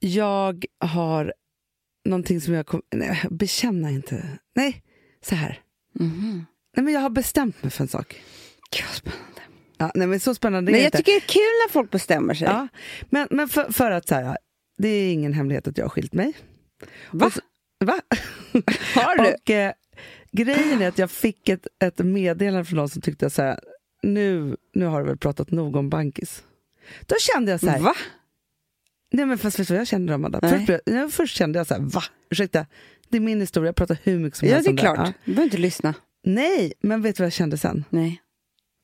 jag har någonting som jag kommer... Nej, bekänna inte. Nej, så här. Mhm. Nej, men jag har bestämt mig för en sak. Gud, spännande. Ja, nej, men så spännande är Men det jag inte. tycker det är kul när folk bestämmer sig. Ja, men, men för, för att så här, det är ingen hemlighet att jag har skilt mig. Va? Och så- Va? Har du? Och eh, grejen är att jag fick ett, ett meddelande från någon som tyckte så här, nu, nu har du väl pratat nog om bankis. Då kände jag så här, Va? Nej men fast vet du vad jag kände då, Amanda? Först, först kände jag så här, va? Ursäkta, det är min historia, jag pratar hur mycket som Ja, helst det är klart. Ja. Du behöver inte lyssna. Nej, men vet du vad jag kände sen? Nej.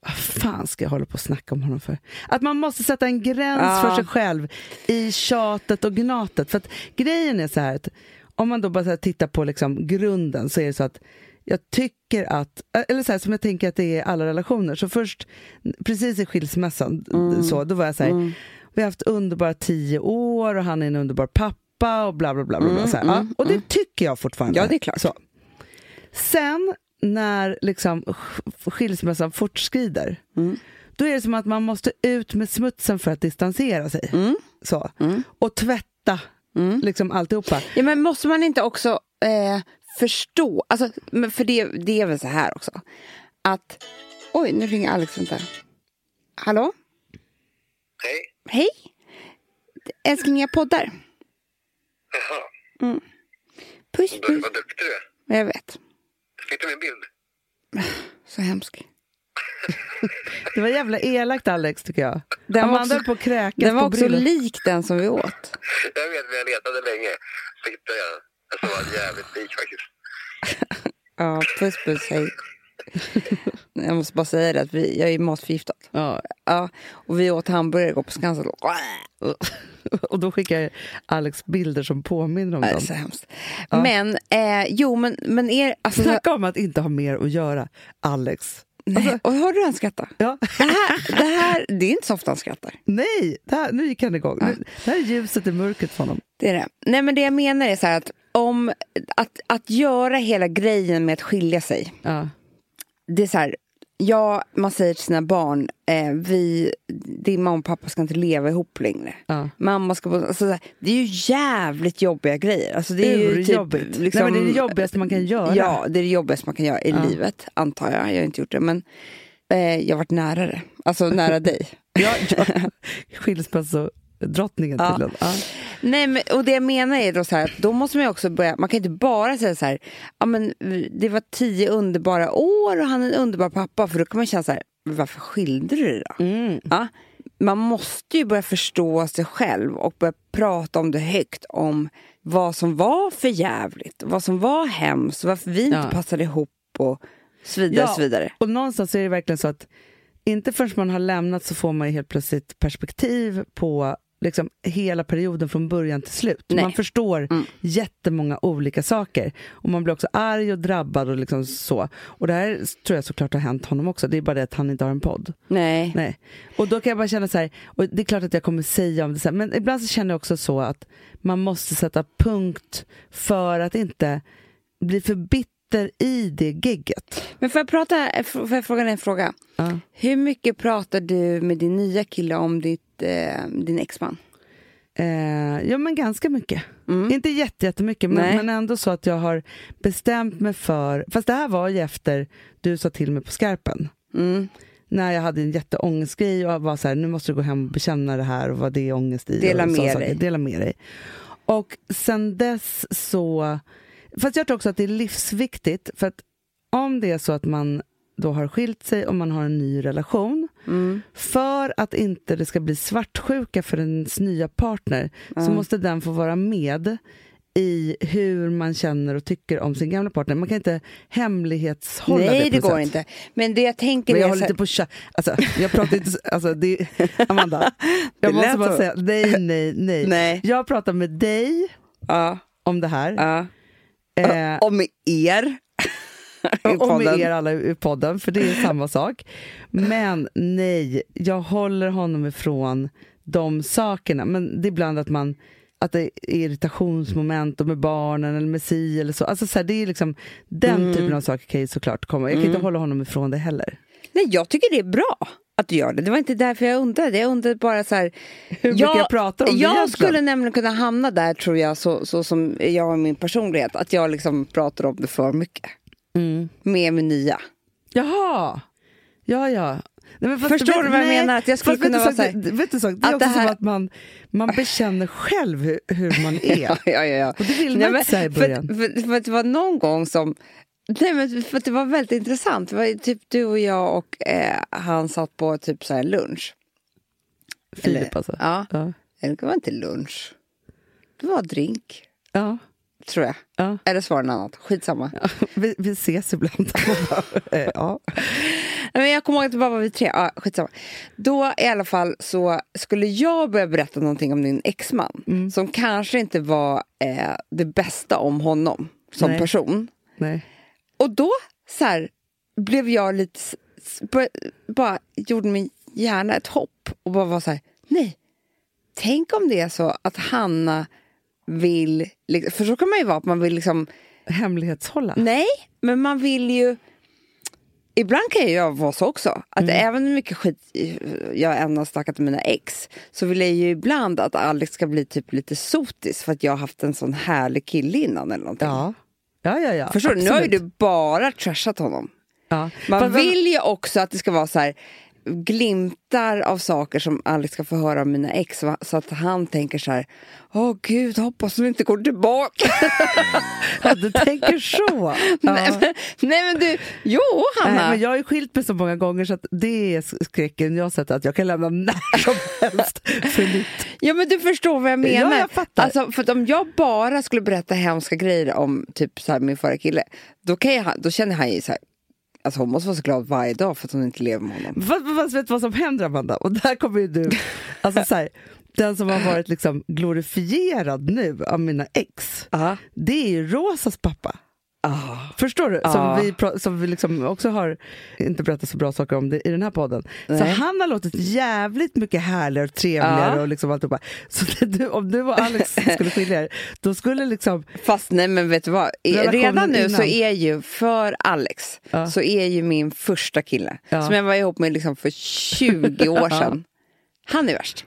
Vad fan ska jag hålla på och snacka om honom för? Att man måste sätta en gräns Ja. för sig själv i tjatet och gnatet. För att grejen är så här att om man då bara tittar på liksom grunden så är det så att jag tycker att, eller så här, som jag tänker att det är i alla relationer, så först precis i skilsmässan, så, då var jag så här, vi har haft underbara tio år och han är en underbar pappa och bla bla bla. bla, bla så här, ja. Och det tycker jag fortfarande. Ja, det är klart. Så. Sen när liksom sk- skilsmässan fortskrider, Mm. då är det som att man måste ut med smutsen för att distansera sig. Mm. Så. Och tvätta liksom alltihopa. Ja, men måste man inte också eh, förstå, alltså, för det, det är väl så här också, att, oj nu ringer Alex, vänta. Hallå? Hej. Hej? Älskling, jag poddar. Jaha. Puss Du, puss. vad duktig du är. Jag vet, Fick du min bild? så hemsk. Det var jävla elakt Alex tycker jag. Den var också- på kräkas Den var på också lik den som vi åt. Jag vet, men jag letade länge. Så hittade jag den. Såg att jävligt lik faktiskt. Ja, puss puss, hej. Jag måste bara säga det, att vi, jag är matförgiftad. Ja. Ja, och vi åt hamburgare igår på Skansen. Och då skickar Alex bilder som påminner om Det är dem. så hemskt. Men, eh, jo men, men er... Alltså, Snacka om att inte ha mer att göra, Alex. nej, och hör du han skratta? Ja. Det här, det här, det är inte så ofta han skrattar. Nej, det här, nu gick han igång. Nu, det här är ljuset i mörkret för honom. Det är det. Nej men det jag menar är så att om att, att göra hela grejen med att skilja sig. Ja. Det är så här, ja man säger till sina barn, eh, vi, din mamma och pappa ska inte leva ihop längre. Ja. Mamma ska alltså, så här, det är ju jävligt jobbiga grejer. Alltså, det är ju typ, Urjobbigt. Nej, men det är det jobbigaste man kan göra. Ja, det är det jobbigaste man kan göra i Ja. livet, antar jag. Jag har inte gjort det, men eh, jag har varit nära det. Alltså nära dig. Ja, ja. Skilsmässodrottningen Ja. tydligen. Ja. Nej, men, och det jag menar är då så här, då måste man också börja, man kan inte bara säga så här, ja men det var tio underbara år och han är en underbar pappa, för då kan man känna så här, "Men varför skilde du dig då? Mm. Ja, man måste ju börja förstå sig själv och börja prata om det högt, om vad som var för jävligt, vad som var hemskt, varför vi inte Ja. passade ihop och så vidare. Så vidare. Och någonstans är det verkligen så att inte förrän man har lämnat så får man ju helt plötsligt perspektiv på liksom hela perioden från början till slut. Nej. Man förstår Mm. jättemånga olika saker. Och man blir också arg och drabbad och liksom så. Och det här tror jag såklart har hänt honom också. Det är bara det att han inte har en podd. Nej. Nej. Och då kan jag bara känna så här, och det är klart att jag kommer säga om det sen, men ibland så känner jag också så att man måste sätta punkt för att inte bli för bitter i det gigget. Men får jag, prata, får jag fråga dig en fråga? Ja. Hur mycket pratar du med din nya kille om ditt, eh, din exman? Eh, ja men ganska mycket. Mm. Inte jätte- jättemycket men, men ändå så att jag har bestämt mig för, fast det här var ju efter du sa till mig på skarpen. Mm. När jag hade en jätteångestgrej och var så här, nu måste du gå hem och bekänna det här och vad det är ångest i. Dela med dig. Dela med dig. Och sen dess så, fast jag tror också att det är livsviktigt för att om det är så att man då har skilt sig och man har en ny relation Mm. för att inte det ska bli svartsjuka för ens nya partner så måste den få vara med i hur man känner och tycker om sin gamla partner. Man kan inte hemlighetshålla Nej, det det, på något går sätt. inte. Men det jag tänker Men jag är håller inte på att alltså, jag pratar inte, så- alltså det, Amanda, jag Det måste bara så. säga nej, nej, nej, Nej. Jag pratar med dig Ja, om det här. ja. Eh, Och med er. podden. er alla i podden, för det är samma sak. Men nej, jag håller honom ifrån de sakerna. Men det är ibland att man att det är irritationsmoment och med barnen eller med si eller så. Alltså så här, det är liksom, den Mm. typen av saker kan ju såklart komma. Jag kan inte hålla honom ifrån det heller. Nej, jag tycker det är bra att du gör det. Det var inte därför jag undrade. Jag undrade bara så här. Hur mycket jag pratar om det Jag egentligen? skulle nämligen kunna hamna där tror jag, så, så som jag och min personlighet. Att jag liksom pratar om det för mycket. Mm. Med min nya. Jaha! Ja, ja. Nej, fast Förstår du vad jag nej, menar? Att jag skulle kunna vara så här- det, vet du sak, det är också det här- som att man, man bekänner själv hur, hur man är. Ja, ja, ja. Och det vill man Nej, inte säga i början. För, för, för att det var någon gång som... Nej, men för det var väldigt intressant. Det var typ du och jag och eh, han satt på typ så här lunch. Filip Eller- alltså. Ja, Ja. eller det var inte lunch. Det var drink, Ja. tror jag. Ja. Eller så var det något annat. Skitsamma. Vi, vi ses ibland. Eh, ja. Men jag kommer ihåg att det bara var vi tre. Ja, skitsamma. Då i alla fall så skulle jag börja berätta någonting om din exman. Mm. Som kanske inte var eh, det bästa om honom som Nej. person. Nej. Och då så här, blev jag lite... Bara gjorde min hjärna ett hopp och bara var så här, nej. Tänk om det är så att Hanna vill... liksom- För så kan man ju vara, att man vill liksom... Hemlighetshålla. Nej, men man vill ju... Ibland kan jag vara så också. Att även hur mycket skit jag än har snackat med mina ex så vill jag ju ibland att Alex ska bli typ lite sotis för att jag har haft en sån härlig kille innan eller någonting. Ja. Ja, ja, ja. Förstår du? Nu har ju du bara trashat honom. Ja. Man Fast- vill ju också att det ska vara så här glimtar av saker som Alex ska få höra av mina ex va? så att han tänker så här Åh gud, hoppas hon inte går tillbaka. Ja, du tänker så. Ja. Nej, men, nej men du, jo Hanna. Nej, men jag ju skilt mig så många gånger så att det är skräcken jag sett att jag kan lämna när som helst för nytt. Ja men du förstår vad jag menar. Ja, jag fattar. Alltså, för om jag bara skulle berätta hemska grejer om typ så här, min förra kille, då, kan jag, då känner han ju så här, alltså hon måste vara så glad varje dag för att hon inte lever med honom. Fast, fast vet du vad som händer Amanda? Och där kommer ju du, alltså så här, den som har varit liksom glorifierad nu av mina ex, Ja. det är ju Rosas pappa. Ah. Förstår du? Som vi, pra- som vi liksom också har inte berättat så bra saker om det i den här podden. Så Nej. han har låtit jävligt mycket härligare och trevligare. Ja. Och liksom alltihopa. Så du, om du och Alex skulle skilja er, då skulle liksom... Fast nej men vet du vad, Relationen redan nu så innan. är ju för Alex så är ju min första kille som jag var ihop med liksom för 20 år sedan. Han är värst.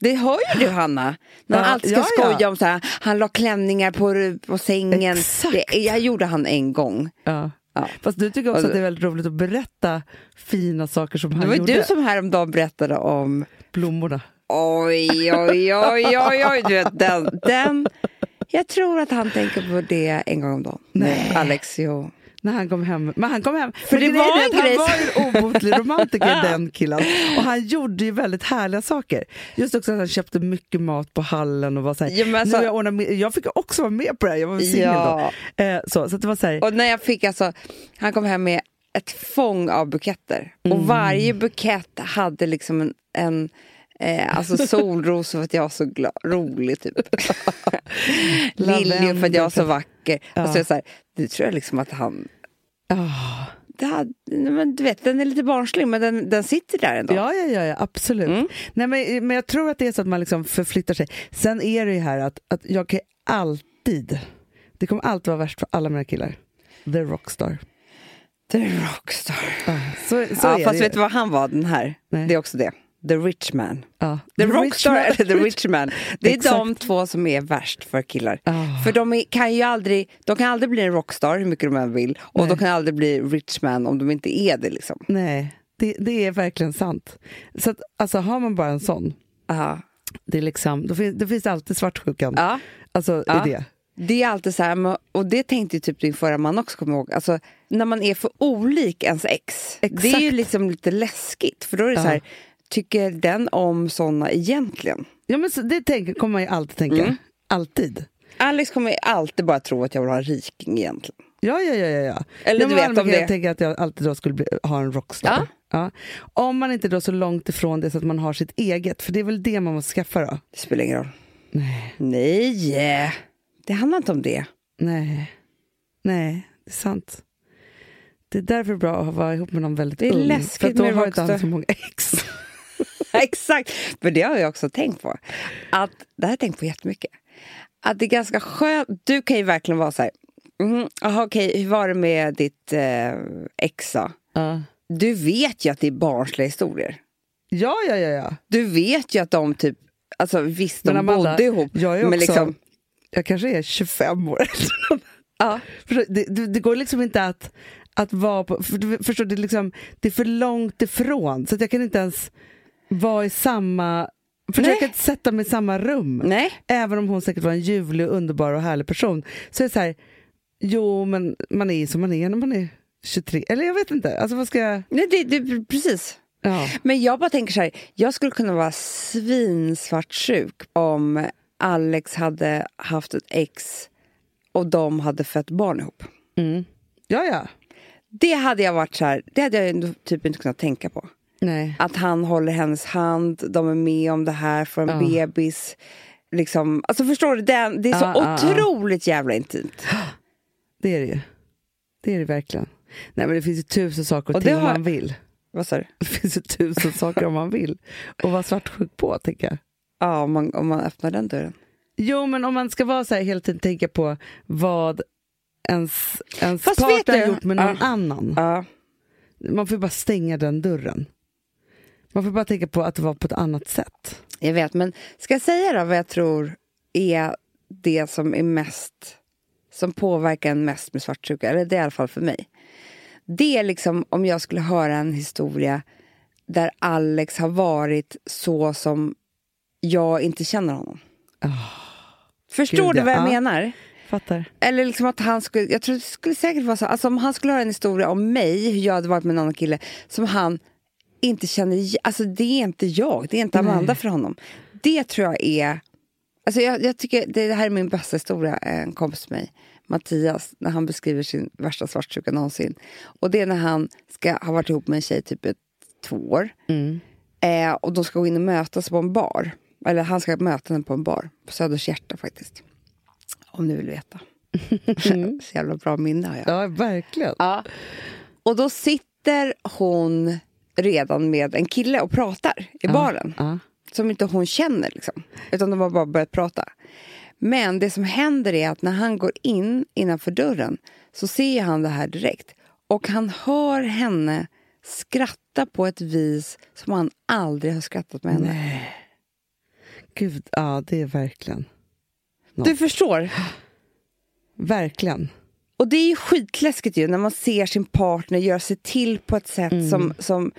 Det hör ju du Hanna, när han Ja, alltid ska ja, ja. skoja om så här, han la klänningar på, på sängen. Exakt. Det, jag gjorde han en gång. Ja. Ja. Fast du tycker också att det är väldigt roligt att berätta fina saker som Det han var ju gjorde. du som häromdagen berättade om Blommorna. Oj, oj, oj, oj, oj, du vet den, den. Jag tror att han tänker på det en gång om dagen. Nej. Alex, jo. När han kom hem. Men han kom hem. För det var grej Han var ju obotlig romantiker den killen. Och han gjorde ju väldigt härliga saker. Just också att han köpte mycket mat på hallen och var så här, Ja, alltså- jag, ordnat med, jag fick också vara med på det här, jag var singel Ja. då. Eh, så, så det var så här, Och när jag fick alltså, han kom hem med ett fång av buketter. Mm. Och varje bukett hade liksom en, en eh, alltså solros för att jag var så glad, rolig typ. Lilje för att jag var så vacker. Ja. Alltså, så här, det tror jag liksom att han... Det hade, nej, men du vet, den är lite barnslig men den, den sitter där ändå. ja, ja, ja, ja, absolut. Mm. Nej, men, men jag tror att det är så att man liksom förflyttar sig. Sen är det ju här att, att jag kan alltid, det kommer alltid vara värst för alla mina killar. The Rockstar. The Rockstar. Ah, så så Ja, fast det vet du vad han var den här? Nej. Det är också det. The Rich Man. Ja. The, rich Rockstar man- eller The Rich Man. Det är Exakt. de två som är värst för killar. Ah. För de är, kan ju aldrig, de kan aldrig bli en rockstar hur mycket de än vill. Och Nej. de kan aldrig bli rich man om de inte är det liksom. Nej, det, det är verkligen sant. Så att, alltså, har man bara en sån, Ja. det, är liksom, då, finns, då finns alltid svartsjukan. Ja. Alltså, Ja. i det. Det är alltid så här, och det tänkte ju typ din förra man också, kommer ihåg. Alltså, när man är för olik ens ex. Det är ju Exakt. liksom lite läskigt. För då är det Ja. så här, tycker den om såna egentligen? Ja, men så, det tänker, kommer man ju alltid tänka. Mm. Alltid. Alex kommer ju alltid bara tro att jag vill ha en riking egentligen. Ja, ja, ja. ja, ja. Eller ja, du vet, om det- Jag tänker att jag alltid då skulle bli, ha en rockstar. Ja. Om man inte då så långt ifrån det så att man har sitt eget, för det är väl det man måste skaffa då? Det spelar ingen roll. Nej, Nej, det handlar inte om det. nej, nej, det är sant. Det är därför bra att vara ihop med någon väldigt Det är ung. läskigt för då med har inte han rockstar. så många ex. Exakt, för det har jag också tänkt på. Att, det här har jag tänkt på jättemycket. Att det är ganska skönt, du kan ju verkligen vara så här, mm, aha, okej, hur var det med ditt eh, ex då? Ja. Du vet ju att det är barnsliga historier. ja, ja, ja. ja. Du vet ju att de typ, alltså visst de Men Amanda, bodde ihop. jag är men också- liksom, Jag kanske är 25 år ja. Det, det, går liksom inte att, att vara på... För, du förstår, det, är liksom, det är för långt ifrån, så jag kan inte ens vara i samma... För Nej. sätta mig i samma rum. Nej. Även om hon säkert var en ljuvlig, underbar och härlig person. Så är det så här, jo men man är som man är när man är 23. Eller jag vet inte, alltså vad ska jag... Nej, det, det, precis. Ja. Men jag bara tänker så här, jag skulle kunna vara svinsvartsjuk om Alex hade haft ett ex och de hade fött barn ihop. Mm. ja, ja. Det hade jag varit så här, det hade jag typ inte kunnat tänka på. Nej. Att han håller hennes hand, de är med om det här, får en Ja. bebis. Liksom, alltså förstår du, det, det är så ja. otroligt jävla intimt. Det är det ju. Det är det verkligen. Nej men det finns ju tusen saker och ting har- man vill. Vad sa du? Det finns ju tusen saker om man vill. Och vara svartsjuk på, tänker jag. Ja, om man, om man öppnar den dörren. Jo, men om man ska vara så här hela tiden tänka på vad ens, ens partner har gjort med någon Ja. annan. Ja. Man får ju bara stänga den dörren. Man får bara tänka på att det var på ett annat sätt. Jag vet, men ska jag säga då vad jag tror är det som är mest som påverkar en mest med svartsjuka, eller det är i alla fall för mig. Det är liksom om jag skulle höra en historia där Alex har varit så som jag inte känner honom. Förstår Gud, du vad jag Ja. menar? Fattar. Eller liksom att han skulle, jag tror det skulle säkert vara så, alltså om han skulle höra en historia om mig, hur jag hade varit med en annan kille, som han inte känner, alltså det är inte jag, det är inte Amanda Nej. för honom. Det tror jag är, alltså jag, jag tycker, det, det här är min bästa historia, en kompis med mig, Mattias, när han beskriver sin värsta svartsjuka någonsin. Och det är när han ska ha varit ihop med en tjej typ ett, två år, Mm. eh, och de ska gå in och mötas på en bar. Eller han ska möta henne på en bar, på Söders hjärta faktiskt. Om ni vill veta. Så jävla bra minne har jag. Ja, verkligen. Ja. Och då sitter hon redan med en kille och pratar i baren. Som inte hon känner liksom. Utan de har bara börjat prata. Men det som händer är att när han går in innanför dörren så ser han det här direkt. Och han hör henne skratta på ett vis som han aldrig har skrattat med henne. Gud, ja det är verkligen. Du förstår? Verkligen. Och det är ju skitläskigt ju när man ser sin partner göra sig till på ett sätt Mm. som, som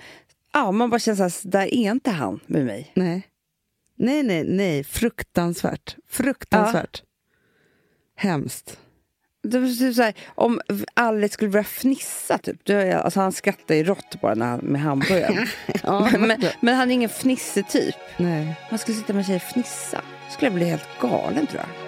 ja, man bara känner så här, där är inte han med mig. Nej. Nej, nej, nej. Fruktansvärt. Fruktansvärt. Hemskt. Det var typ så här, om Alex skulle börja fnissa, typ. Alltså han skrattar ju rått bara när han, med hamburgaren. Ja, men, men han är ingen fnissetyp. Nej. Han skulle sitta med tjejer och fnissa. skulle jag bli helt galen tror jag.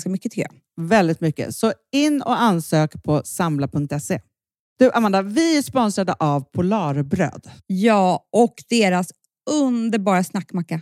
mycket tycker jag. Väldigt mycket. Så in och ansök på samla.se. Du Amanda, vi är sponsrade av Polarbröd. Ja, och deras underbara snackmacka.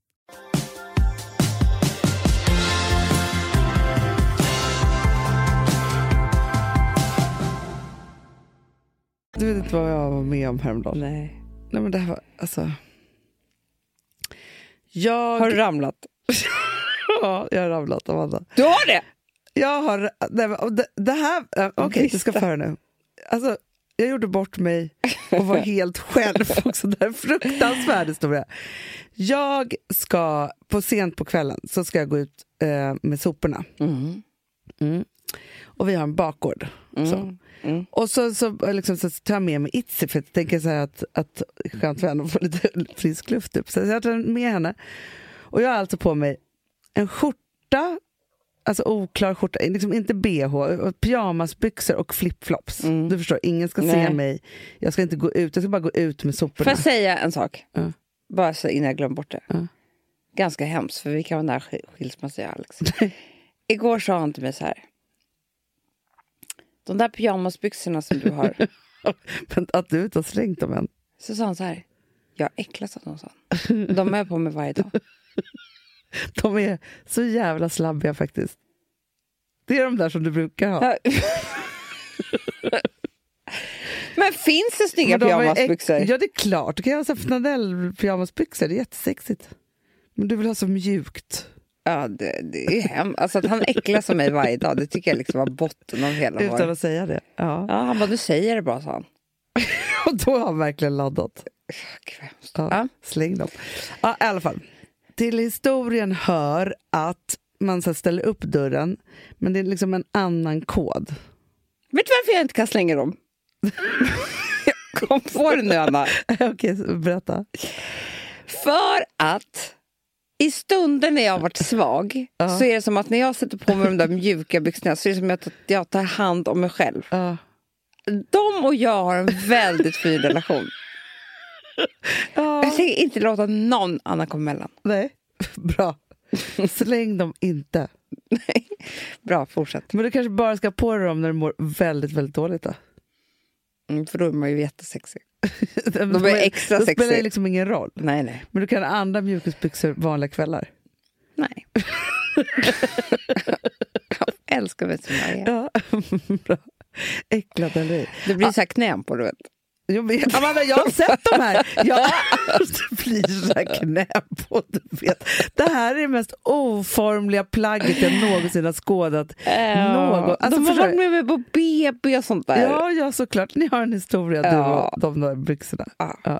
Du vet inte vad jag var med om häromdagen. Nej. Nej men det här var, alltså... Jag... Har du ramlat? Ja, jag har ramlat, Amanda. Du har det? Jag har... Nej, men, det, det här... Okej, du ska få höra nu. Alltså, jag gjorde bort mig och var helt själv också. Det här är en fruktansvärd historia. Jag ska, på sent på kvällen, så ska jag gå ut eh, med soporna. Mm. Mm. Och vi har en bakgård. Så. Mm. Och så, så, liksom, så tar jag med mig Itzy för jag tänker så att, att skönt för henne att få lite frisk luft. Typ. Så jag tar med henne. Och jag har alltså på mig en skjorta, alltså oklar skjorta, liksom inte bh, och pyjamasbyxor och flipflops. Mm. Du förstår, ingen ska se Nej. mig. Jag ska inte gå ut, jag ska bara gå ut med Får soporna. jag säga en sak? Ja. Bara så innan jag glömmer bort det. Ja. Ganska hemskt, för vi kan vara nära sk- skilsmässa, jag Alex. Igår sa han till mig så här. De där pyjamasbyxorna som du har. Men att du inte har slängt dem än. Så sa han så här. Jag äcklas av dem, sa han. De har jag på mig varje dag. De är så jävla slabbiga faktiskt. Det är de där som du brukar ha. Men finns det snygga de pyjamasbyxor? Ja, det är klart. Du kan ha så här flanell-pyjamasbyxor. Det är jättesexigt. Men du vill ha så mjukt. Ja, det, det är ju hem. Alltså att han äcklas av mig varje dag, det tycker jag liksom var botten av hela Utan vår... att säga det. Ja. Ja, han bara, du säger det bra, sa han. Och då har han verkligen laddat. Hemskt. Ja. Ja. Släng dem. Ja, I alla fall. Till historien hör att man så ställer upp dörren, men det är liksom en annan kod. Vet du varför jag inte kan slänga dem? jag kom på det nu, Anna. Okej, berätta. För att i stunder när jag har varit svag Ja. så är det som att när jag sätter på mig de där mjuka byxorna så är det som att jag tar hand om mig själv. Ja. De och jag har en väldigt fin relation. Ja, Jag tänker inte låta någon annan komma emellan. nej. Bra. Släng dem inte. Bra, fortsätt. Men du kanske bara ska på dig dem när du mår väldigt, väldigt dåligt. Då. Mm, för då är man ju jättesexig. De är extra Då spelar det sexy. liksom ingen roll. Nej, nej. Men du kan ha andra mjukisbyxor vanliga kvällar. nej. jag älskar mig som jag är. Ja, bra. Äcklad eller ej. Det blir så här knän på, du vet. Amanda, jag har sett de här. Ja, det blir så här knä på. Du vet. Det här är det mest oformliga plagget jag någonsin har skådat. Någon. Alltså, de har varit du? med mig på BB och sånt där. Ja, ja, såklart. Ni har en historia, du Ja. och de där byxorna. Ja. Ja.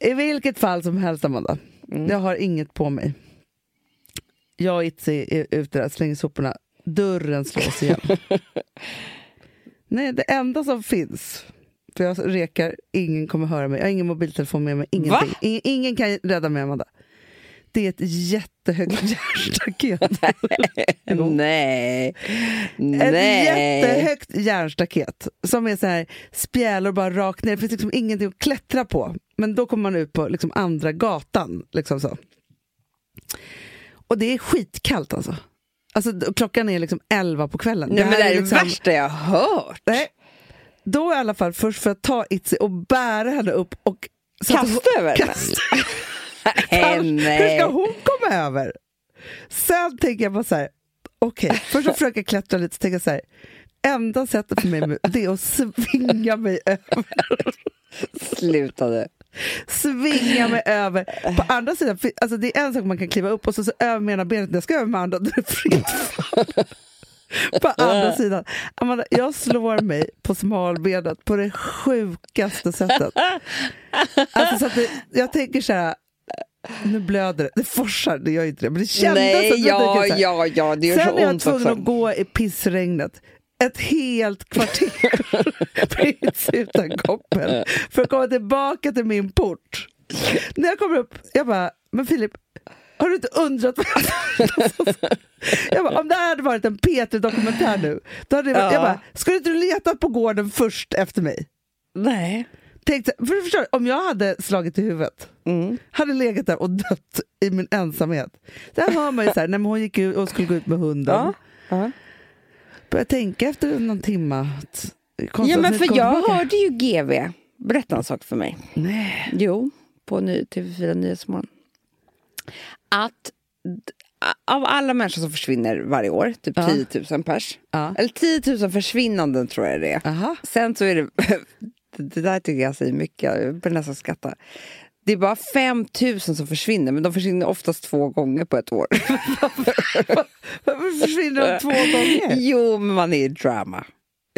I vilket fall som helst, Amanda. Jag har inget på mig. Jag och Itzy är ute där, slänger soporna. Dörren slås igen. Nej, det enda som finns, för jag rekar, ingen kommer höra mig. Jag har ingen mobiltelefon med mig, ingenting. Ingen, ingen kan rädda mig, Amanda. Det är ett jättehögt järnstaket. Nej. Ett Nej. jättehögt järnstaket som är så här spjälor bara rakt ner. Det finns liksom ingenting att klättra på. Men då kommer man ut på liksom andra gatan. Liksom så. Och det är skitkallt alltså. alltså klockan är liksom 11 på kvällen. Nej, men det är det liksom- värsta jag har hört. Nej. Då i alla fall först för att ta Itzy och bära henne upp och Kasta över henne? Hur ska hon komma över? Sen tänker jag bara så här, okej, först så försöker jag klättra lite, så tänker jag så här, enda sättet för mig det är att svinga mig över. Sluta nu. Svinga mig över. På andra sidan, alltså det är en sak man kan kliva upp och så, så över med ena benet, jag ska över med andra, då är det fritt fall. På andra sidan. Amanda, jag slår mig på smalbenet på det sjukaste sättet. Alltså, så att det, jag tänker så här, nu blöder det. Det forsar, det gör inte det. Men det kändes Nej, att ja, här. ja, ja, det gör Sen så är jag tvungen att gå i pissregnet ett helt kvarter på insidan koppen för att komma tillbaka till min port. När jag kommer upp, jag bara, men Filip, har du inte undrat? jag bara, om det här hade varit en P3-dokumentär nu, då hade jag, Ja. jag bara, skulle inte du letat på gården först efter mig? Nej. Tänk, så- för du förstår, om jag hade slagit i huvudet, Mm. hade legat där och dött i min ensamhet. Där hör man ju så här, när hon gick ut och skulle gå ut med hunden. Ja. Ja. Började tänka efter någon konstigt ja, men för jag tillbaka. hörde ju GV berätta en sak för mig. Nej. Jo, på ny, TV4 Nyhetsmorgon. Att av alla människor som försvinner varje år, typ Ja. 10 000 pers, Ja. eller 10 000 försvinnanden tror jag det är. Aha. Sen så är det, det där tycker jag säger mycket, jag börjar nästan skratta. Det är bara 5 000 som försvinner, men de försvinner oftast två gånger på ett år. Varför försvinner de två gånger? jo, men man är i drama.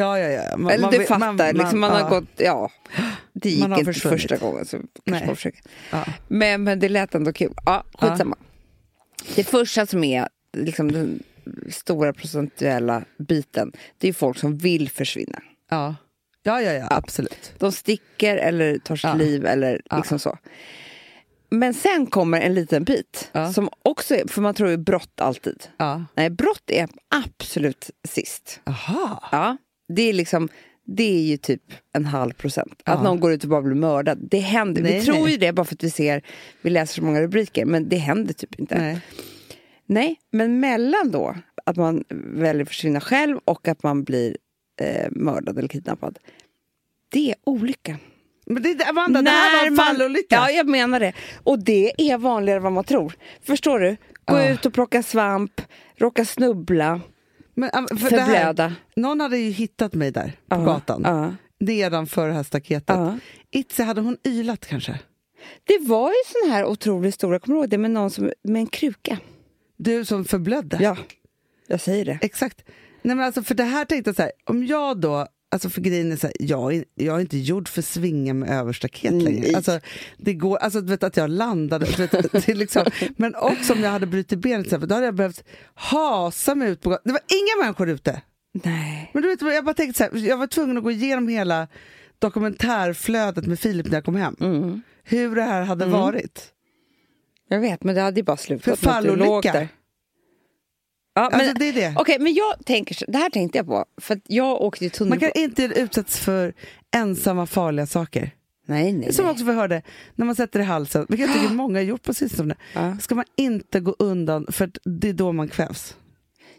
Ja, ja, ja. Man, Eller man du vet- fattar, man, liksom, man ja. har gått, ja. Det gick Man inte första gången, så man. Ja. Men, men det lät ändå kul. Ja, skitsamma. Det första som är liksom den stora procentuella biten, det är folk som vill försvinna. Ja. Ja, ja, ja, absolut. De sticker eller tar sitt Ja. liv eller Ja. liksom så. Men sen kommer en liten bit Ja. som också är, för man tror ju brott alltid. Ja. Nej, brott är absolut sist. Aha. Ja, det är liksom det är ju typ en halv procent. Ja. Att någon går ut och bara blir mördad. Det händer. Nej, vi tror nej. ju det bara för att vi ser, vi läser så många rubriker, men det händer typ inte. Nej. Nej, men mellan då att man väljer att försvinna själv och att man blir eh, mördad eller kidnappad. Det är olycka. Men det, Amanda, det här var en fallolycka. Ja, jag menar det. Och det är vanligare än vad man tror. Förstår du? Gå Ja. ut och plocka svamp, råka snubbla, Men, för det här, förblöda. någon hade ju hittat mig där på Ja, gatan. ja. Nedanför det här staketet. Ja. Itse, hade hon ylat kanske? Det var ju sån här otroligt stora, kommer du ihåg det med någon som, med en kruka? Du som förblödde. Ja, jag säger det. Exakt. Nej, men alltså, för det här tänkte jag så här, om jag då, alltså för grejen är så här, jag, är, jag är inte gjord för svinga med överstaket längre. Alltså, det går, alltså du vet att jag landade, vet, det är liksom, men också om jag hade brutit benet, då hade jag behövt hasa mig ut på gatan. Det var inga människor ute. Nej. Men du vet, jag bara tänkte så här, jag var tvungen att gå igenom hela dokumentärflödet med Filip när jag kom hem. Mm. Hur det här hade varit. Jag vet, men det hade ju bara slutat med att du låg där. Ja, men, Alltså, det är det. Okej, men jag tänker så, det här tänkte jag på, för att jag åkte ju Man tunnelbana. kan inte utsättas för ensamma farliga saker. Nej, nej, Som nej. också vi hörde, när man sätter i halsen, vilket jag tycker många har gjort på sistone, Ja. ska man inte gå undan för att det är då man kvävs.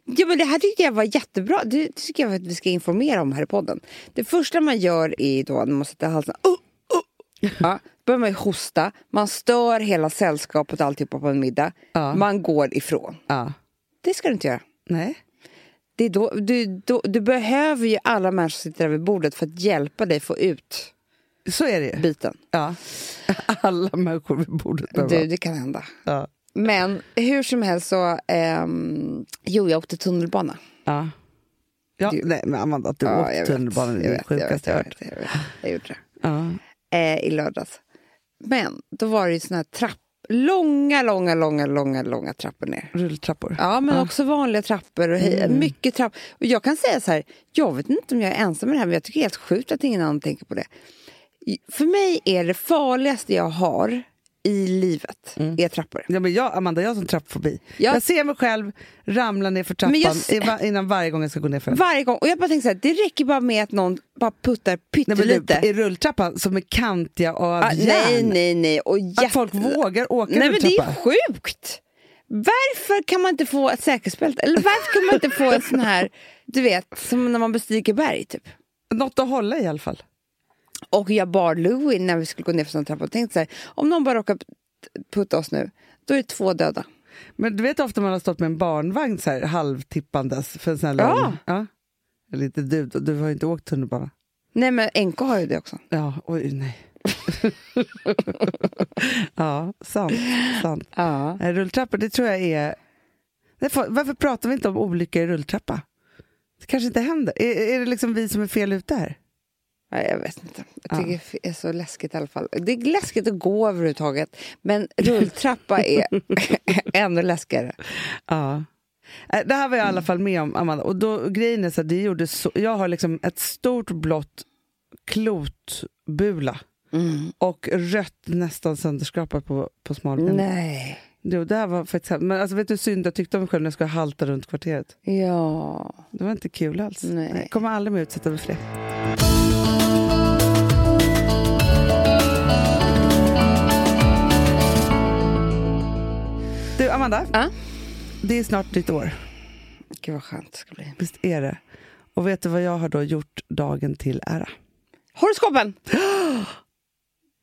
Ja, men det här tyckte jag var jättebra. Det tycker jag att vi ska informera om här i podden. Det första man gör är då när man sätter halsen... Oh, oh. Ja, börjar man ju hosta, man stör hela sällskapet och alltihopa på en middag. Ja. Man går ifrån. Ja. Det ska du inte göra. Nej. Det är då, du, då, du behöver ju alla människor som sitter där vid bordet för att hjälpa dig få ut Så är det ju. biten. Ja. Alla människor vid bordet behöver Du, det kan hända. ja. Men hur som helst så... ehm, jo, jag åkte tunnelbana. Ja. Ja, Du- nej men Amanda, att du Ja, åkte jag vet, tunnelbanan är jag det jag sjukaste jag jag hört. vet, jag vet. Jag gjorde det. Ja. eh, i lördags. Men då var det ju såna här trapp, långa, långa, långa, långa, långa trappor ner. Rulltrappor. Ja, men också vanliga trappor och hej, Mm. mycket trappor. Och jag kan säga så här, jag vet inte om jag är ensam med det här, men jag tycker det är helt sjukt att ingen annan tänker på det. För mig är det farligaste jag har i livet är trappor. Ja, men jag, Amanda, jag har sån trappfobi. Ja. Jag ser mig själv ramla ner för trappan jag i innan varje gång jag ska gå ner för den. Varje gång. Och jag bara tänker så här, det räcker bara med att någon bara puttar pyttelite. I rulltrappan som är kantiga och av Ah, järn. nej, nej, nej. Och jätte... Att folk vågar åka Nej men det rulltrappa. är sjukt! Varför kan man inte få ett säkerhetsbälte? Eller varför kan man inte få en sån här, du vet, som när man bestiger berg typ? Något att hålla i alla fall. Och jag bar Louie när vi skulle gå ner för sån trappa och tänkte så här, om någon bara råkar putta oss nu, då är det två döda. Men du vet ofta man har stått med en barnvagn så här, halvtippandes för en sån här Ja. lång... Ja. Eller inte du, du har ju inte åkt tunnelbana. Nej men NK har ju det också. Ja, oj nej. ja, sant. sant. Ja. Nej, Rulltrappor, det tror jag är... Varför pratar vi inte om olyckor i rulltrappa? Det kanske inte händer. Är, är det liksom vi som är fel ute här? Nej, jag vet inte. Jag tycker det är så läskigt i alla fall. Det är läskigt att gå överhuvudtaget. Men rulltrappa är ännu läskigare. Ja. Äh, Det här var jag i alla fall med om, Amanda. Och då, grejen är så att det gjorde så, jag har liksom ett stort blått klotbula och rött nästan sönderskrapat på, på smalbenen. Nej. Jo, det här var faktiskt. Men alltså, vet du hur synd jag tyckte om mig själv när jag skulle halta runt kvarteret? Ja. Det var inte kul alls. Nej. Jag kommer aldrig mer utsätta mig för det. Du, Amanda. Ja? Det är snart ditt år. Gud vad skönt det ska bli. Visst är det? Och vet du vad jag har då gjort dagen till ära? Horoskopen!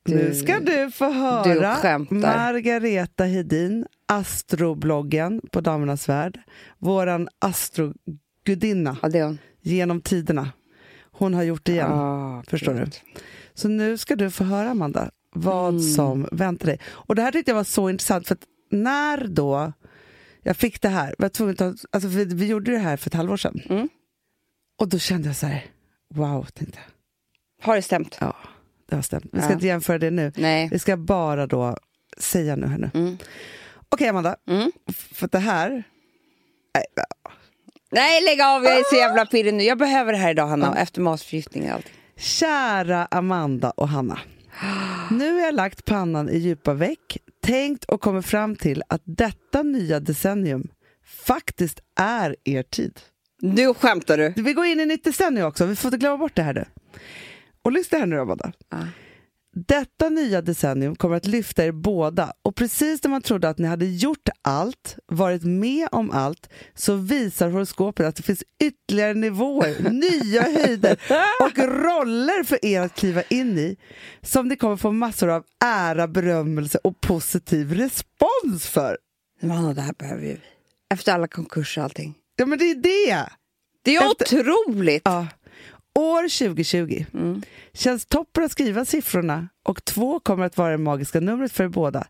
Du- nu ska du få du höra skämtar. Margareta Hedin, astrobloggen på Damernas Värld. Våran astrogudinna Ja, genom tiderna. Hon har gjort det igen. Ah, Förstår du? Så nu ska du få höra, Amanda, vad Mm. som väntar dig. Och det här tyckte jag var så intressant, för att när då jag fick det här, var tvungen att alltså vi, vi gjorde det här för ett halvår sedan. Mm. Och då kände jag så här, wow, tänkte jag. Har det stämt? Ja, det har stämt. Vi ska Ja. inte jämföra det nu. Nej. Vi ska bara då säga nu här nu. Mm. Okej, Amanda, Mm. för det här... Nej, Nej, lägg av! Jag är så jävla pirrig nu. Jag behöver det här idag, Hanna. Efter matförgiftning och allting. Kära Amanda och Hanna. Nu har jag lagt pannan i djupa veck, tänkt och kommit fram till att detta nya decennium faktiskt är er tid. Nu skämtar du. Vi går in i nytt decennium också, vi får inte glömma bort det här nu. Och lyssna här nu då, Amanda. Ja. Detta nya decennium kommer att lyfta er båda och precis när man trodde att ni hade gjort allt, varit med om allt, så visar horoskopet att det finns ytterligare nivåer, nya höjder och roller för er att kliva in i som ni kommer få massor av ära, berömmelse och positiv respons för. Hanna, det här behöver vi. Efter alla konkurser och allting. Ja, men det är det! Det är Efter- otroligt! Ja. År 2020 känns toppen att skriva siffrorna och två kommer att vara det magiska numret för er båda.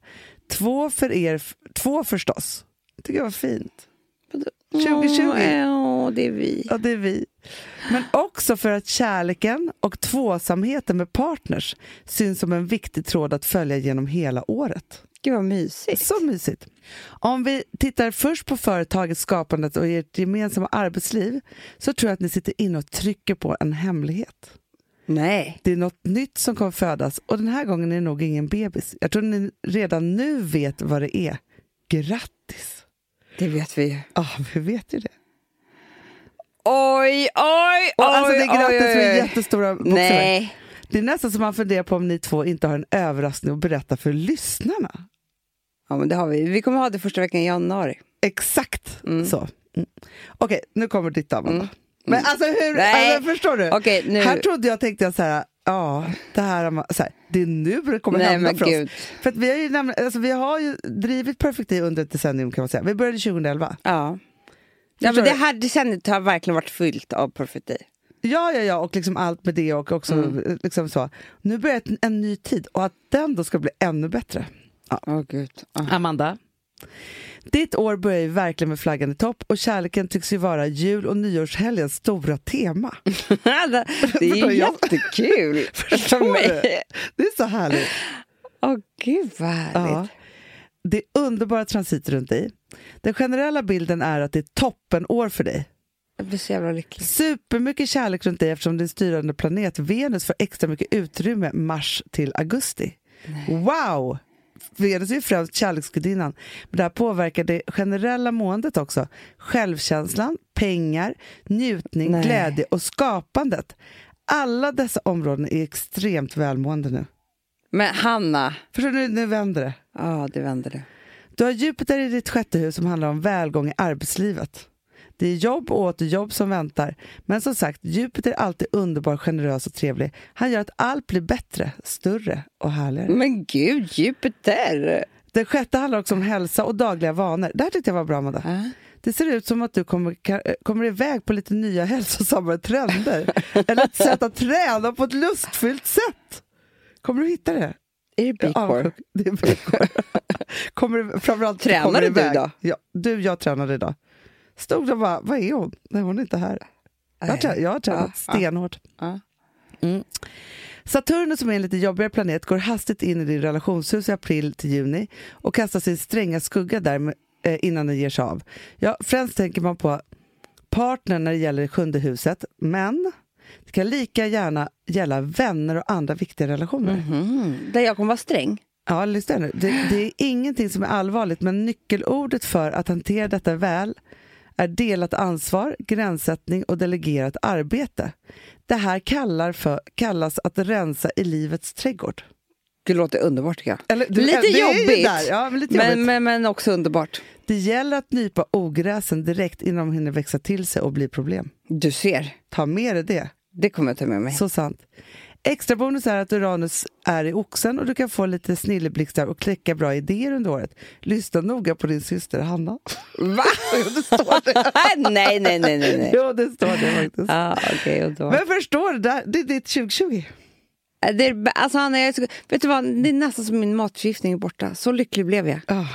Två för er, två förstås. tycker jag var fint. 2020. Ja, det är vi. Ja, det är vi. Men också för att kärleken och tvåsamheten med partners syns som en viktig tråd att följa genom hela året. Gud vad mysigt. Så mysigt. Om vi tittar först på företaget, skapandet och ert gemensamma arbetsliv så tror jag att ni sitter inne och trycker på en hemlighet. Nej. Det är något nytt som kommer födas och den här gången är det nog ingen bebis. Jag tror ni redan nu vet vad det är. Grattis! Det vet vi ju. Ja, vi vet ju det. Oj, oj, Och alltså det är oj, grattis oj, med oj. jättestora bokstäver. Nej. Det är nästan som man funderar på om ni två inte har en överraskning att berätta för lyssnarna. Ja, men det har vi. Vi kommer ha det första veckan i januari. Exakt Mm. så. Mm. Okej, nu kommer ditt Amanda. Men alltså hur, alltså, förstår du? Okej. Här trodde jag, tänkte jag så här, ja, det här, har man- så här, det är nu det kommer Nej, hända men för gud. oss. För att vi har ju, nämligen, alltså, vi har ju drivit Perfect Day under ett decennium kan man säga. Vi började 2011. Ja. Ja, men det här decenniet har verkligen varit fyllt av Perfect Day. Ja, ja, ja, och liksom allt med det och också Mm. liksom så. Nu börjar ett- en ny tid och att den då ska bli ännu bättre. Åh gud. Ja. Amanda. Ditt år börjar ju verkligen med flaggan i topp och kärleken tycks ju vara jul och nyårshelgens stora tema. det är ju jättekul för mig. Det är så härligt. Åh gud vad härligt. Ja. Det är underbara transiter runt dig. Den generella bilden är att det är toppenår för dig. Jag blir så jävla lycklig. Supermycket kärlek runt dig eftersom din styrande planet Venus får extra mycket utrymme mars till augusti. Wow! Venus är ju främst kärleksgudinnan, men det här påverkar det generella måendet också. Självkänslan, pengar, njutning, Nej. glädje och skapandet. Alla dessa områden är extremt välmående nu. Men Hanna. Förstår du, nu vänder det. Ja, det vänder det. Du har Jupiter i ditt sjätte hus som handlar om välgång i arbetslivet. Det är jobb och åter jobb som väntar. Men som sagt, Jupiter är alltid underbar, generös och trevlig. Han gör att allt blir bättre, större och härligare. Men gud, Jupiter! Den sjätte handlar också om hälsa och dagliga vanor. Det här tyckte jag var bra, Amanda. Ja. Det ser ut som att du kommer, ka- kommer iväg på lite nya hälsosamma trender. Eller ett sätt att träna på ett lustfyllt sätt. Kommer du hitta det? Är det Bicor? avundsjuk. Det är Bicor. kommer du, framförallt Tränade kommer du iväg. då? Ja, du, jag tränade idag. Stod och bara, vad är hon? Nej, hon är inte här. Jag har, jag har tränat stenhårt. Mm. Saturnus som är en lite jobbigare planet går hastigt in i din relationshus i april till juni och kastar sin stränga skugga där med, eh, innan den ger sig av. Ja, främst tänker man på partnern när det gäller sjunde huset, men det kan lika gärna gälla vänner och andra viktiga relationer. Mhm. Där jag kommer vara sträng. Ja, lyssna nu. Det, det är ingenting som är allvarligt, men nyckelordet för att hantera detta väl är delat ansvar, gränssättning och delegerat arbete. Det här kallar för, kallas att rensa i livets trädgård. Det låter underbart tycker jag. Eller, du- Lite jobbigt. Ja, men lite Men, jobbigt. men, men också underbart. Det gäller att nypa ogräsen direkt innan de hinner växa till sig och bli problem. Du ser. Ta med dig det. Det kommer jag ta med mig. Så sant. Extra bonus är att Uranus är i oxen och du kan få lite snilleblixtar och kläcka bra idéer under året. Lyssna noga på din syster Hanna. Va? det står det. nej, nej, nej, nej. nej. Jo, det står det faktiskt. Ah, okay, underbart. Men förstår du, det, är ditt 2020. Det är, alltså, Anna, jag är så, vet du vad? Det är nästan som min matförgiftning är borta. Så lycklig blev jag. Ah.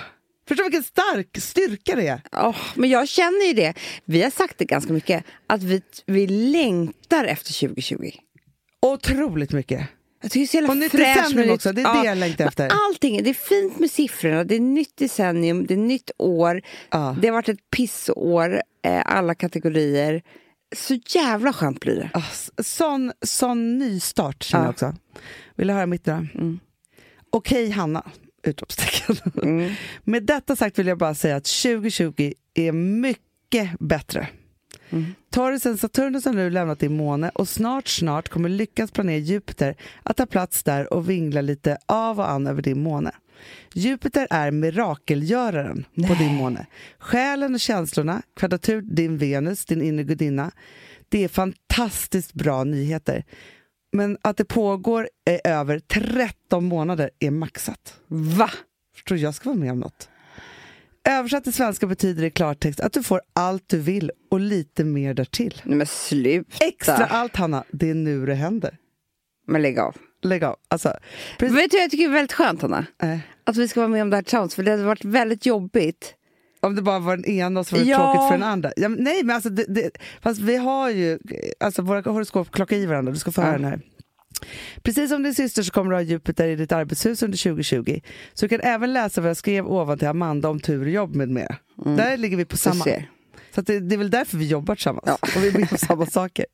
Förstår vilken stark styrka det är. Åh, men jag känner ju det. Vi har sagt det ganska mycket. Att vi, vi längtar efter 2020. Otroligt mycket. Jag tycker det är så jävla Och nytt decennium också, det är det jag längtar efter. Allting, det är fint med siffrorna, det är nytt decennium, det är nytt år. Ja. Det har varit ett pissår, eh, alla kategorier. Så jävla skönt blir det. S- sån, sån nystart känner Ja. jag också. Vill du höra mitt då? Mm. Okej Hanna! Utropstecken. Mm. Med detta sagt vill jag bara säga att 2020 är mycket bättre. Mm. Taurusen Saturnus har nu lämnat din måne och snart, snart kommer lyckans planet Jupiter att ta plats där och vingla lite av och an över din måne. Jupiter är mirakelgöraren på din måne. Själen och känslorna, kvadratur din Venus, din inre gudinna. Det är fantastiskt bra nyheter. Men att det pågår eh, över 13 månader är maxat. Va? Du, jag ska vara med om något. Översatt till svenska betyder det i klartext att du får allt du vill och lite mer därtill. Men sluta. Extra allt Hanna, det är nu det händer. Men lägg av. Lägg av. Alltså, precis, Vet du jag tycker är väldigt skönt Hanna? eh, Att vi ska vara med om det här tillsammans. För det hade varit väldigt jobbigt. om det bara var den ena och så var det Ja. tråkigt för den andra. Ja, men nej, men alltså, det, det, fast vi har ju alltså, våra horoskop klockar i varandra. Du ska få höra Ja. den här. Precis som din syster så kommer du ha Jupiter i ditt arbetshus under 2020. Så du kan även läsa vad jag skrev ovan till Amanda om tur och jobb med mera. Där ligger vi på samma. Så det, det är väl därför vi jobbar tillsammans. Ja. Och vi är med på samma saker.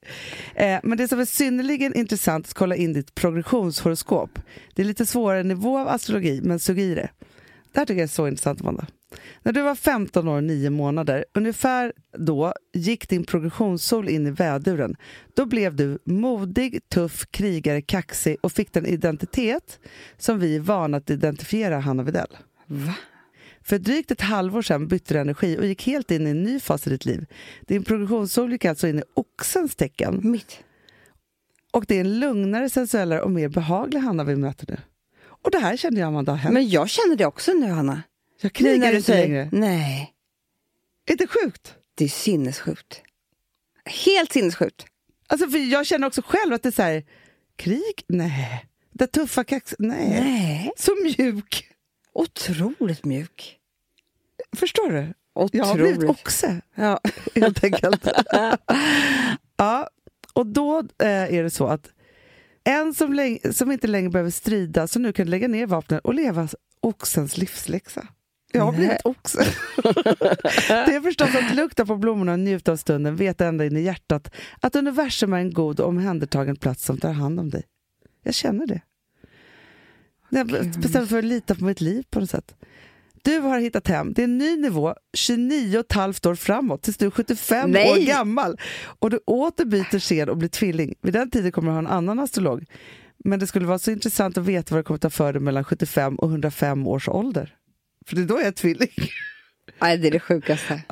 Eh, men det som är synnerligen intressant är att kolla in ditt progressionshoroskop. Det är lite svårare nivå av astrologi, men sug i det. Det här tycker jag är så intressant, Amanda. När du var 15 år och 9 månader, ungefär då gick din progressionssol in i väduren. Då blev du modig, tuff, krigare, kaxig och fick den identitet som vi är vana att identifiera Hanna Widell. Va? För drygt ett halvår sedan bytte du energi och gick helt in i en ny fas i ditt liv. Din progressionssol gick alltså in i oxens tecken. Mitt. Och det är en lugnare, sensuellare och mer behaglig Hanna vi möter nu. Och det här kände jag Amanda har hänt. Men jag känner det också nu Hanna. Jag krigar inte längre. Nej, Är det sjukt? det är sinnessjukt. Helt sinnessjukt. Alltså för jag känner också själv att det är så här, krig? Nej. Det tuffa kax? Nej. Nej. Så mjuk. Otroligt mjuk. Förstår du? Otroligt. Jag har blivit oxe. Ja. helt enkelt. ja, och då eh, är det så att en som, som inte längre behöver strida, som nu kan lägga ner vapnen och leva oxens livsläxa. Jag har blivit oxe. det är förstås att lukta på blommorna och njuta av stunden, veta ända in i hjärtat att universum är en god och omhändertagen plats som tar hand om dig. Jag känner det. Jag bestämde för att lita på mitt liv på något sätt. Du har hittat hem. Det är en ny nivå 29 och ett halvt år framåt tills du är 75 Nej. år gammal och du åter byter scen och blir tvilling. Vid den tiden kommer du ha en annan astrolog. Men det skulle vara så intressant att veta vad det kommer ta för dig mellan 75 och 105 års ålder. För det är då jag är tvilling. Nej, det är det sjukaste.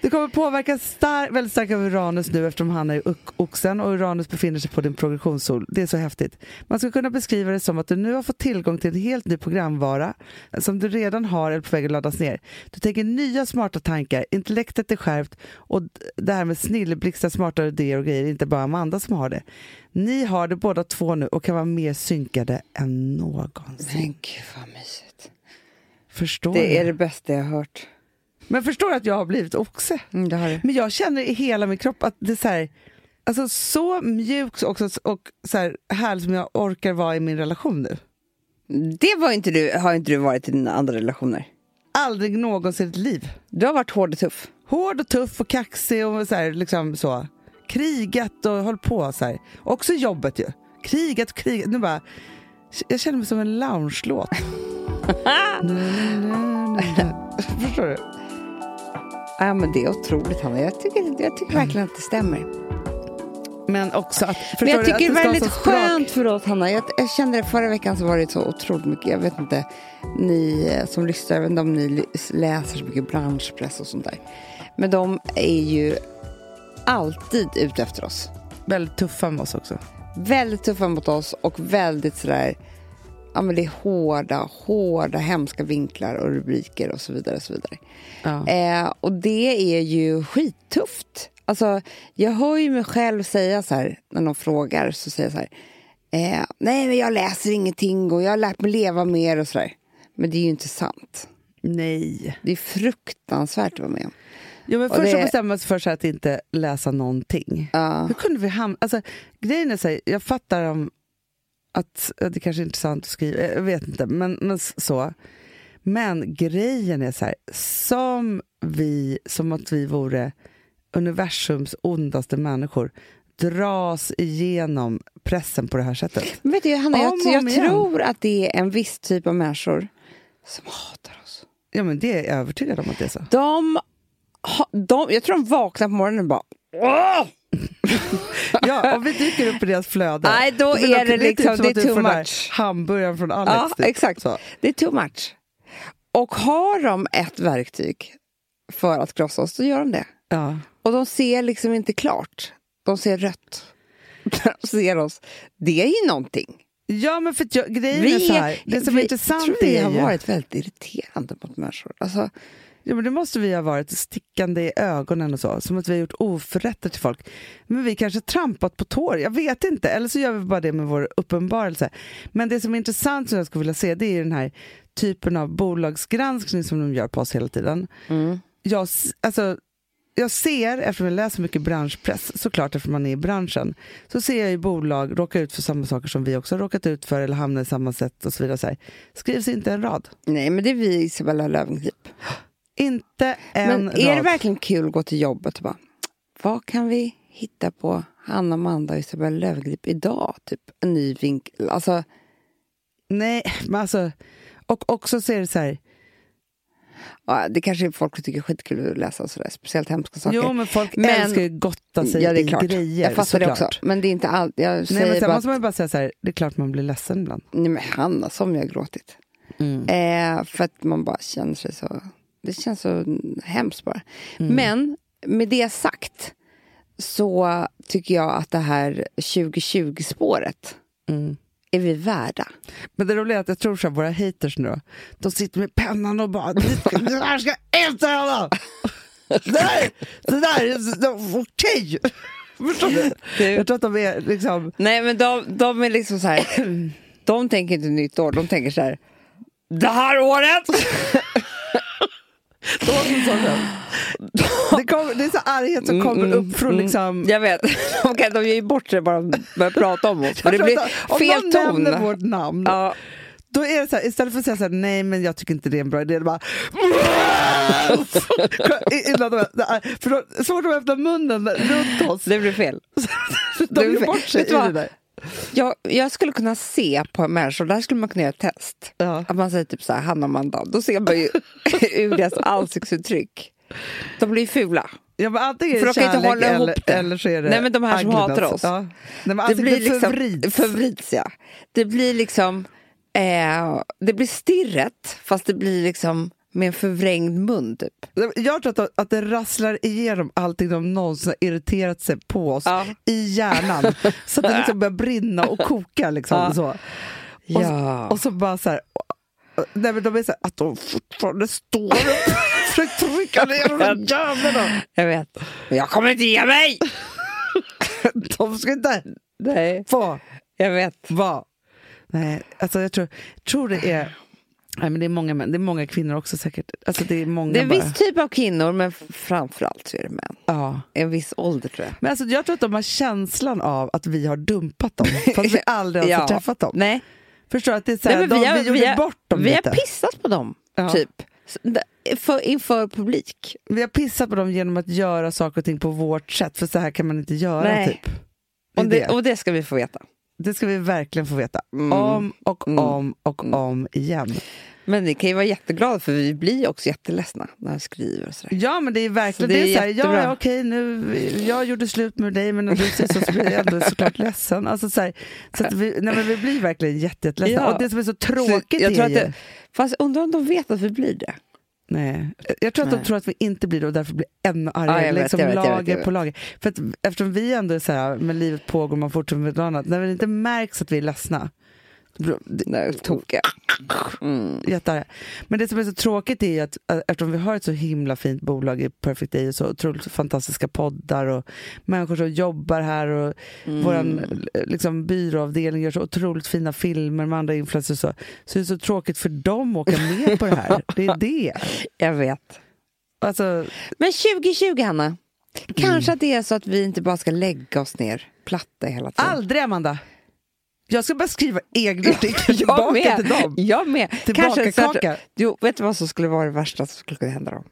Det kommer påverkas star- väldigt starkt av Uranus nu eftersom han är i oxen och Uranus befinner sig på din progressionssol. Det är så häftigt. Man skulle kunna beskriva det som att du nu har fått tillgång till en helt ny programvara som du redan har eller på väg att laddas ner. Du tänker nya smarta tankar, intellektet är skärpt och det här med snilleblixtar, smarta idéer och grejer inte bara Amanda som har det. Ni har det båda två nu och kan vara mer synkade än någonsin. Men gud vad mysigt. Förstår Det är det bästa jag har hört. Men förstår att jag har blivit oxe? Mm, det har. Men jag känner i hela min kropp att det är så här, Alltså så mjuk också, och så här härlig som jag orkar vara i min relation nu. Det var inte du, har inte du varit i dina andra relationer. Aldrig någonsin i ett liv. Du har varit hård och tuff. Hård och tuff och kaxig och så här, liksom så. Krigat och hållit på så här. Också jobbet ju. Krigat och krigat. Nu bara, jag känner mig som en lounge-låt. Förstår du? Ja, men det är otroligt, Hanna. Jag tycker, jag tycker verkligen att det stämmer. Men också att... Men jag du, tycker att det är väldigt skönt för oss, Hanna. Jag, jag kände det förra veckan så var det så otroligt mycket. Jag vet inte, ni eh, som lyssnar, jag vet inte om ni läser så mycket branschpress och sånt där. Men de är ju alltid ute efter oss. Väldigt tuffa med oss också. Väldigt tuffa mot oss och väldigt sådär, ja men det är hårda, hårda, hemska vinklar och rubriker och så vidare. Och så vidare. Ja. Eh, och det är ju skittufft. Alltså, jag hör ju mig själv säga så här, när någon frågar, så säger jag så här, eh, nej men jag läser ingenting och jag har lärt mig leva mer och sådär. Men det är ju inte sant. Nej. Det är fruktansvärt att vara med om. Jo, men först så det- bestämmer man sig för att inte läsa någonting. Ja. Hur kunde vi hamna... Alltså, grejen är så här, jag fattar om att ja, det kanske är intressant att skriva, jag vet inte, men, men så. Men grejen är så här, som vi, som att vi vore universums ondaste människor, dras igenom pressen på det här sättet. Men vet du, Hanna, jag, Om jag tror att det är en viss typ av människor som hatar oss. Ja, men det är jag övertygad om att det är så. De, ha, de, jag tror de vaknar på morgonen och bara Åh! Ja, om vi dyker upp i deras flöde. Nej, då är det typ liksom- som det är du too får den där much. Hamburgaren från Alex. Ja, typ. exakt. Så. Det är too much. Och har de ett verktyg för att krossa oss, så gör de det. Ja. Och de ser liksom inte klart. De ser rött. De ser oss. Det är ju någonting. Ja, men för jag, grejen är så här, det som är vi, intressant tror vi är har varit väldigt irriterande mot människor. Alltså, ja, men det måste vi ha varit, stickande i ögonen och så, som att vi har gjort oförrätter till folk. Men vi kanske trampat på tår, jag vet inte, eller så gör vi bara det med vår uppenbarelse. Men det som är intressant som jag skulle vilja se, det är den här typen av bolagsgranskning som de gör på oss hela tiden. Jag, s- alltså, jag ser, eftersom jag läser mycket branschpress, såklart eftersom man är i branschen, så ser jag ju bolag råka ut för samma saker som vi också har råkat ut för eller hamna i samma sätt och så vidare. Så här. Skrivs inte en rad. nej, men det är vi Isabella Löwengrip. Inte en Men är det rad. verkligen kul att gå till jobbet och bara, vad kan vi hitta på Hanna, Amanda och Isabella Löwengrip idag? Typ en ny vinkel. Alltså, Nej, men alltså, och också så är det så här, ja, det kanske folk tycker är skitkul att läsa och sådär, speciellt hemska saker. jo men folk Men- älskar ju gotta sig ja, det är i klart. grejer. jag fattar det också. Men det är inte allt. Jag Nej, säger men sen bara måste man bara säga så här, det är klart man blir ledsen ibland. nej men Hanna, som jag har gråtit. Mm. Eh, för att man bara känner sig så, det känns så hemskt bara. Mm. Men med det sagt så tycker jag att det här 2020-spåret Mm. är vi värda. Men det roliga är att jag tror så här, våra haters nu då, de sitter med pennan och bara, "Det här ska inte hända! Där, det där är okej! Förstår du? Du. Jag tror att de är liksom, Nej men de, de är liksom så här, de tänker inte nytt år, de tänker så här, det här året! Sån- det, kommer, det är så arghet som kommer upp från liksom Jag vet, de, kan, de ger ju bort sig bara de börjar prata om oss. Det blir att om fel någon ton. nämner vårt namn, Ja, då är det så här, istället för att säga så här, nej men jag tycker inte det är en bra idé, det bara Innan de, för då, så fort de öppnar munnen runt oss, det blir fel. de det blir- bort sig vet i det där. Jag, jag skulle kunna se på människor, där skulle man kunna göra ett test. Ja. Att man säger typ så här, Hanna och Amanda, då ser man ju ur deras ansiktsuttryck. De blir fula. Ja, men antingen är det kärlek eller, det. eller så är det Nej, men de här som hatar oss. Ja. Nej, Det alltså, blir liksom förvrids. förvrids, ja. Det blir liksom, eh, det blir stirret fast det blir liksom med en förvrängd mun typ. Jag tror att, att det rasslar igenom allting de någonsin har irriterat sig på oss Ja. i hjärnan. så att det liksom börjar brinna och koka. Liksom, Ja. så. Och, Ja. och så bara så här... Nej, men de är så här, att de fortfarande står upp försöker trycka ner de där jävlarna. Jag vet. Men jag kommer inte ge mig! De ska inte Nej, få jag vet. vara... Nej, alltså jag tror, tror det är... Nej, men det, är många, män- det är många kvinnor också säkert. Alltså, det är många Det är en bara. viss typ av kvinnor, men framförallt så är det män. Ja. En viss ålder tror jag. Men alltså, jag tror att de har känslan av att vi har dumpat dem, fast vi aldrig har Ja. träffat dem. Nej, Förstår? Att det är så här, Nej, de, vi har- vi, gjorde vi har- bort dem vi lite. har pissat på dem, Ja. typ. För, inför publik. vi har pissat på dem genom att göra saker och ting på vårt sätt, för så här kan man inte göra. Nej. Typ. Det, Och det, det. och det ska vi få veta. det ska vi verkligen få veta. Mm. Om och Mm. om och om igen. Men ni kan ju vara jätteglada för vi blir också jätteledsna när vi skriver och sådär. Ja men det är verkligen Så det är det är så här, ja, okej nu, jag gjorde slut med dig men när du säger så, så blir jag ändå såklart ledsen. Alltså, så här, så att vi, nej, men vi blir verkligen jätte, jätteledsna. Ja. Och det som är så Så tråkigt jag tror är att ju... det, fast jag undrar om de vet att vi blir det. Nej. Jag tror att de Nej. tror att vi inte blir det och därför blir ännu argare. Ja, jag vet, liksom jag vet, jag vet, lager jag på lager. För att, eftersom vi ändå är så här, men livet pågår, man fortsätter med något annat. När det inte märks att vi är ledsna, Nej, tokiga. Mm. jättearga. Men det som är så tråkigt är att äh, eftersom vi har ett så himla fint bolag i Perfect Day och så otroligt fantastiska poddar och människor som jobbar här och Mm. våran eh, liksom, byråavdelning gör så otroligt fina filmer med andra influencers så. Så det är så tråkigt för dem att åka med på det här. Det är det. Jag vet. Alltså, Men 2020, Hanna. Mm. Kanske att det är så att vi inte bara ska lägga oss ner platta hela tiden. aldrig Amanda! Jag ska bara skriva egna artiklar jag tillbaka med. till dem. Jag med. Tillbaka Kanske så att- kaka. Jo, vet du vad som skulle vara det värsta som skulle kunna hända då?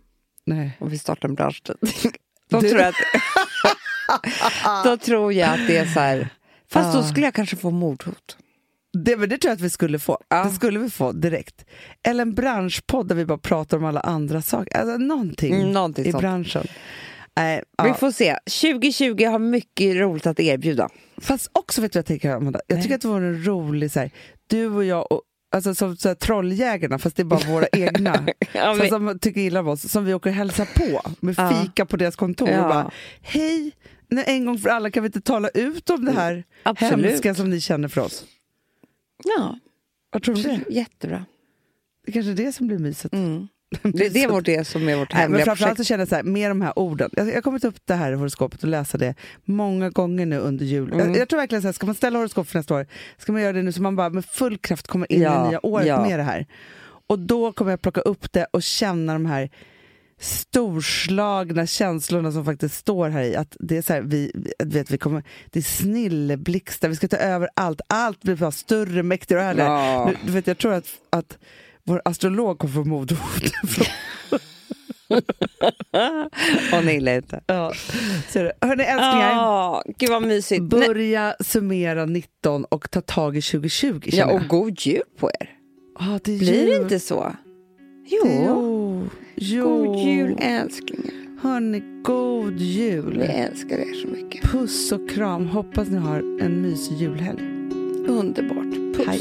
Nej. Om vi startar en branschtidning. Då, Du- tror jag att, då tror jag att det är så här... Fast då Ah. skulle jag kanske få mordhot. Det, men det tror jag att vi skulle få. Ja. Det skulle vi få direkt. Eller en branschpodd där vi bara pratar om alla andra saker. Alltså någonting, Mm, någonting i sånt. branschen. Nej, Vi ja. får se. 2020 har mycket roligt att erbjuda. Fast också vet du vad jag tänker Amanda? Jag tycker Nej. att det vore en rolig, så här, du och jag, och, alltså som så här, trolljägarna fast det är bara våra egna. Ja, så, som tycker illa om oss, som vi åker och hälsar på med Ja. fika på deras kontor Ja. och bara hej, nu en gång för alla kan vi inte tala ut om det här Absolut. hemska som ni känner för oss? Ja, Vad tror du om det? jättebra. Det kanske är det som blir myset. Mm. Det, det är vårt, det som är vårt Nej, men hemliga framförallt så projekt. känner jag så här, med de här orden. Jag, jag har kommit upp det här horoskopet och läsa det många gånger nu under jul. Mm. Jag, jag tror verkligen så här, ska man ställa horoskop för nästa år, ska man göra det nu så man bara med full kraft kommer in i Ja, det nya året ja. med det här. Och då kommer jag plocka upp det och känna de här storslagna känslorna som faktiskt står här i. Att det är så här, vi, vet, vi kommer, det är snilleblixtar, vi ska ta över allt. Allt blir bara större, mäktigare och härligare. Ja. Nu, du vet, jag tror att, att vår astrolog kommer få mordhot. Åh nej, illa ute. Ja. Hörni älsklingar, Ja, gud vad mysigt. Nej. börja summera 19 och ta tag i 2020 Ja, och jag. god jul på er. Ja, det är Blir det inte så? Jo. Jo. jo. God jul älsklingar. Hörni, god Vi jul. älskar er så mycket. Puss och kram. Hoppas ni har en mysig julhelg. Underbart. Puss. Hej.